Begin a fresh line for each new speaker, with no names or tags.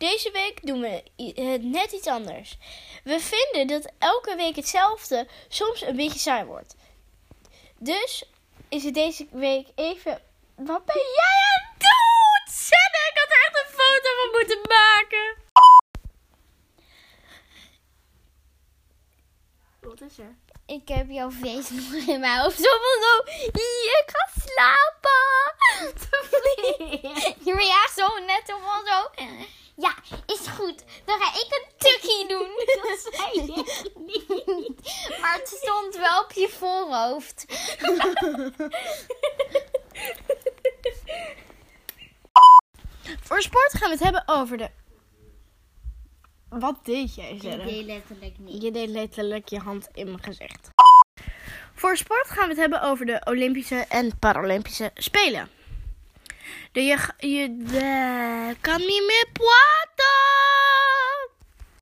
Deze week doen we het net iets anders. We vinden dat elke week hetzelfde soms een beetje saai wordt. Dus is het deze week even. Wat ben jij aan het doen? Senne, ik had er echt een foto van moeten maken. Wat is er?
Ik heb jouw face nog in mijn hoofd. Zo van zo. "Hier, Ik ga slapen. ja, zo net zo van zo. Ja, is goed. Dan ga ik een tukkie doen. Dat zei je niet. Maar het stond wel op je voorhoofd.
Voor sport gaan we het hebben over de. Wat deed jij, Senne?
letterlijk niet.
Je deed letterlijk je hand in mijn gezicht. Voor sport gaan we het hebben over de Olympische en Paralympische Spelen. De, je, je de, kan niet meer praten.